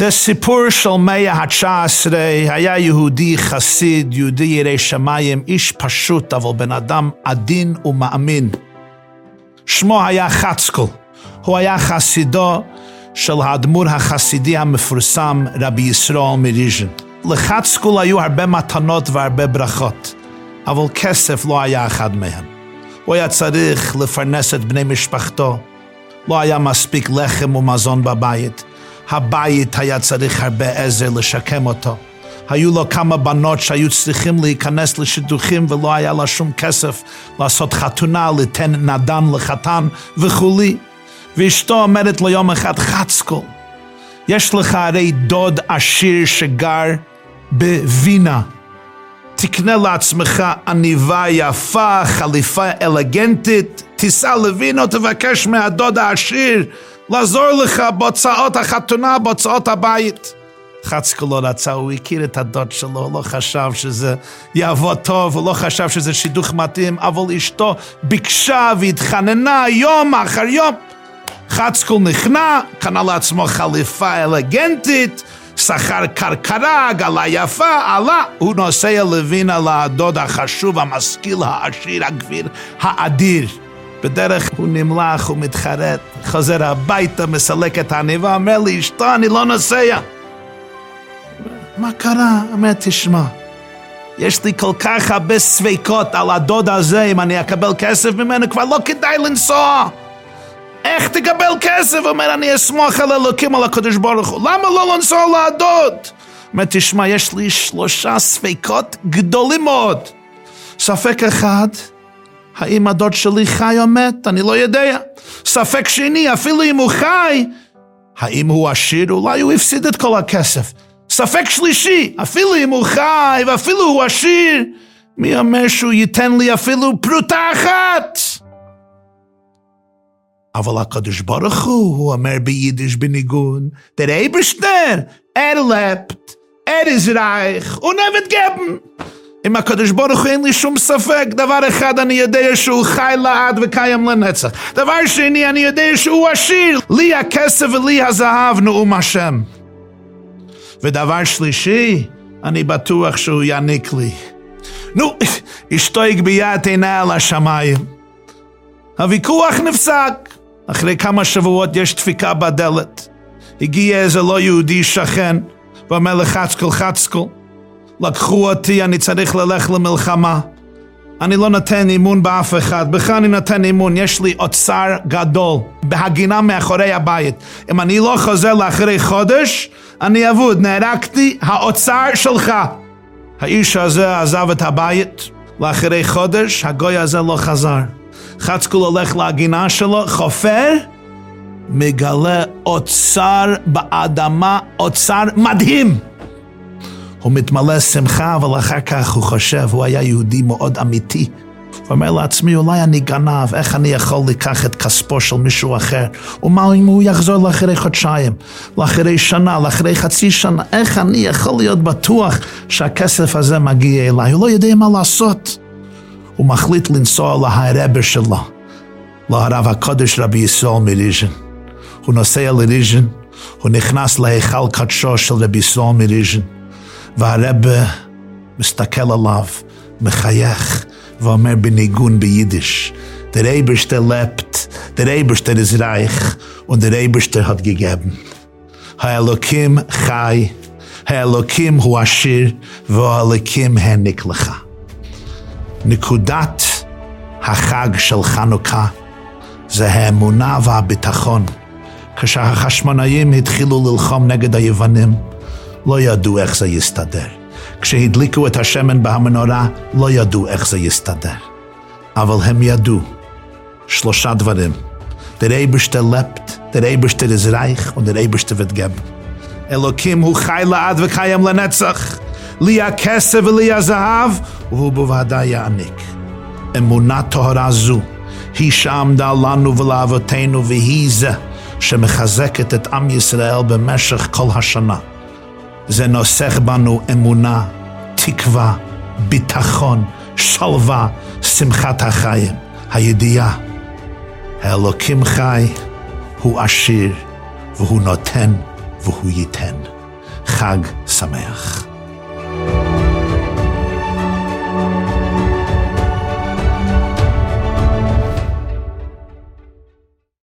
זה סיפור של מאה ה-19, היה יהודי חסיד, יהודי ירא שמיים, איש פשוט, אבל בן אדם עדין ומאמין. שמו היה חצקול, הוא היה חסידו של האדמו"ר החסידי המפורסם, רבי ישרול מריז'ן. לחצקול היו הרבה מתנות והרבה ברכות, אבל כסף לא היה אחד מהם. הוא היה צריך לפרנס את בני משפחתו, לא היה מספיק לחם ומזון בבית. הבית היה צריך הרבה עזר לשקם אותו. היו לו כמה בנות שהיו צריכים להיכנס לשידוכים ולא היה לה שום כסף לעשות חתונה, ליתן נדן לחתן וכולי. ואשתו אומרת לו יום אחד, חצקול, יש לך הרי דוד עשיר שגר בווינה. תקנה לעצמך עניבה יפה, חליפה אלגנטית, תיסע לווינה, תבקש מהדוד העשיר לעזור לך בהוצאות החתונה, בהוצאות הבית. חצקו לא רצה, הוא הכיר את הדוד שלו, לא חשב שזה יעבוד טוב, הוא לא חשב שזה שידוך מתאים, אבל אשתו ביקשה והתחננה יום אחר יום. חצקול נכנע, קנה לעצמו חליפה אלגנטית, שכר כרכרה, עגלה יפה, עלה. הוא נוסע לווינה לדוד החשוב, המשכיל, העשיר, הגביר, האדיר. בדרך הוא נמלח, ומתחרט, חוזר הביתה, מסלק את העניבה, אומר לי, אשתו, אני לא נוסע. מה קרה? אומר, תשמע, יש לי כל כך הרבה ספקות על הדוד הזה, אם אני אקבל כסף ממנו, כבר לא כדאי לנסוע. איך תקבל כסף? אומר, אני אסמוך על אלוקים, על הקדוש ברוך הוא. למה לא לנסוע לדוד? אומר, תשמע, יש לי שלושה ספקות גדולים מאוד. ספק אחד, האם הדוד שלי חי או מת? אני לא יודע. ספק שני, אפילו אם הוא חי, האם הוא עשיר? אולי הוא הפסיד את כל הכסף. ספק שלישי, אפילו אם הוא חי ואפילו הוא עשיר, מי אומר שהוא ייתן לי אפילו פרוטה אחת? אבל הקדוש ברוך הוא, הוא אומר ביידיש בניגון, der Eberster, er lebt, er ist reich, und. עם הקדוש ברוך הוא אין לי שום ספק, דבר אחד אני יודע שהוא חי לעד וקיים לנצח. דבר שני, אני יודע שהוא עשיר, לי הכסף ולי הזהב נאום השם. ודבר שלישי, אני בטוח שהוא יעניק לי. נו, אשתו הגביה את עיניה לשמיים. הוויכוח נפסק. אחרי כמה שבועות יש דפיקה בדלת. הגיע איזה לא יהודי שכן, ואומר לחצקול חצקול, לקחו אותי, אני צריך ללכת למלחמה. אני לא נותן אמון באף אחד, בך אני נותן אמון, יש לי אוצר גדול, בהגינה מאחורי הבית. אם אני לא חוזר לאחרי חודש, אני אבוד, נהרגתי, האוצר שלך. האיש הזה עזב את הבית, לאחרי חודש, הגוי הזה לא חזר. חצקול הולך לגינה שלו, חופר, מגלה אוצר באדמה, אוצר מדהים. הוא מתמלא שמחה, אבל אחר כך הוא חושב, הוא היה יהודי מאוד אמיתי. הוא אומר לעצמי, אולי אני גנב, איך אני יכול לקח את כספו של מישהו אחר? ומה אם הוא יחזור לאחרי חודשיים, לאחרי שנה, לאחרי חצי שנה? איך אני יכול להיות בטוח שהכסף הזה מגיע אליי? הוא לא יודע מה לעשות. הוא מחליט לנסוע להרבר שלו, להרב הקודש רבי ישראל מריז'ן. הוא נוסע לריז'ן, הוא נכנס להיכל קדשו של רבי ישראל מריז'ן, והרבה מסתכל עליו, מחייך, ואומר בניגון ביידיש, Der Eberste lebt, der Eberste ist reich und der Eberste hat gegeben. האלוקים חי, האלוקים הוא עשיר, והאלוקים העניק לך. נקודת החג של חנוכה זה האמונה והביטחון. כשהחשמונאים התחילו ללחום נגד היוונים, לא ידעו איך זה יסתדר. כשהדליקו את השמן בהמנורה, לא ידעו איך זה יסתדר. אבל הם ידעו שלושה דברים. Der Eberste ist reich und der Eberste wird geben. אלוקים הוא חי לעד וקיים לנצח. לי הכסף ולי הזהב, והוא בוודאי יעניק. אמונה טהרה זו היא שעמדה לנו ולאבותינו, והיא זה שמחזקת את עם ישראל במשך כל השנה. זה נוסך בנו אמונה, תקווה, ביטחון, שלווה, שמחת החיים, הידיעה. האלוקים חי, הוא עשיר, והוא נותן והוא ייתן. חג שמח.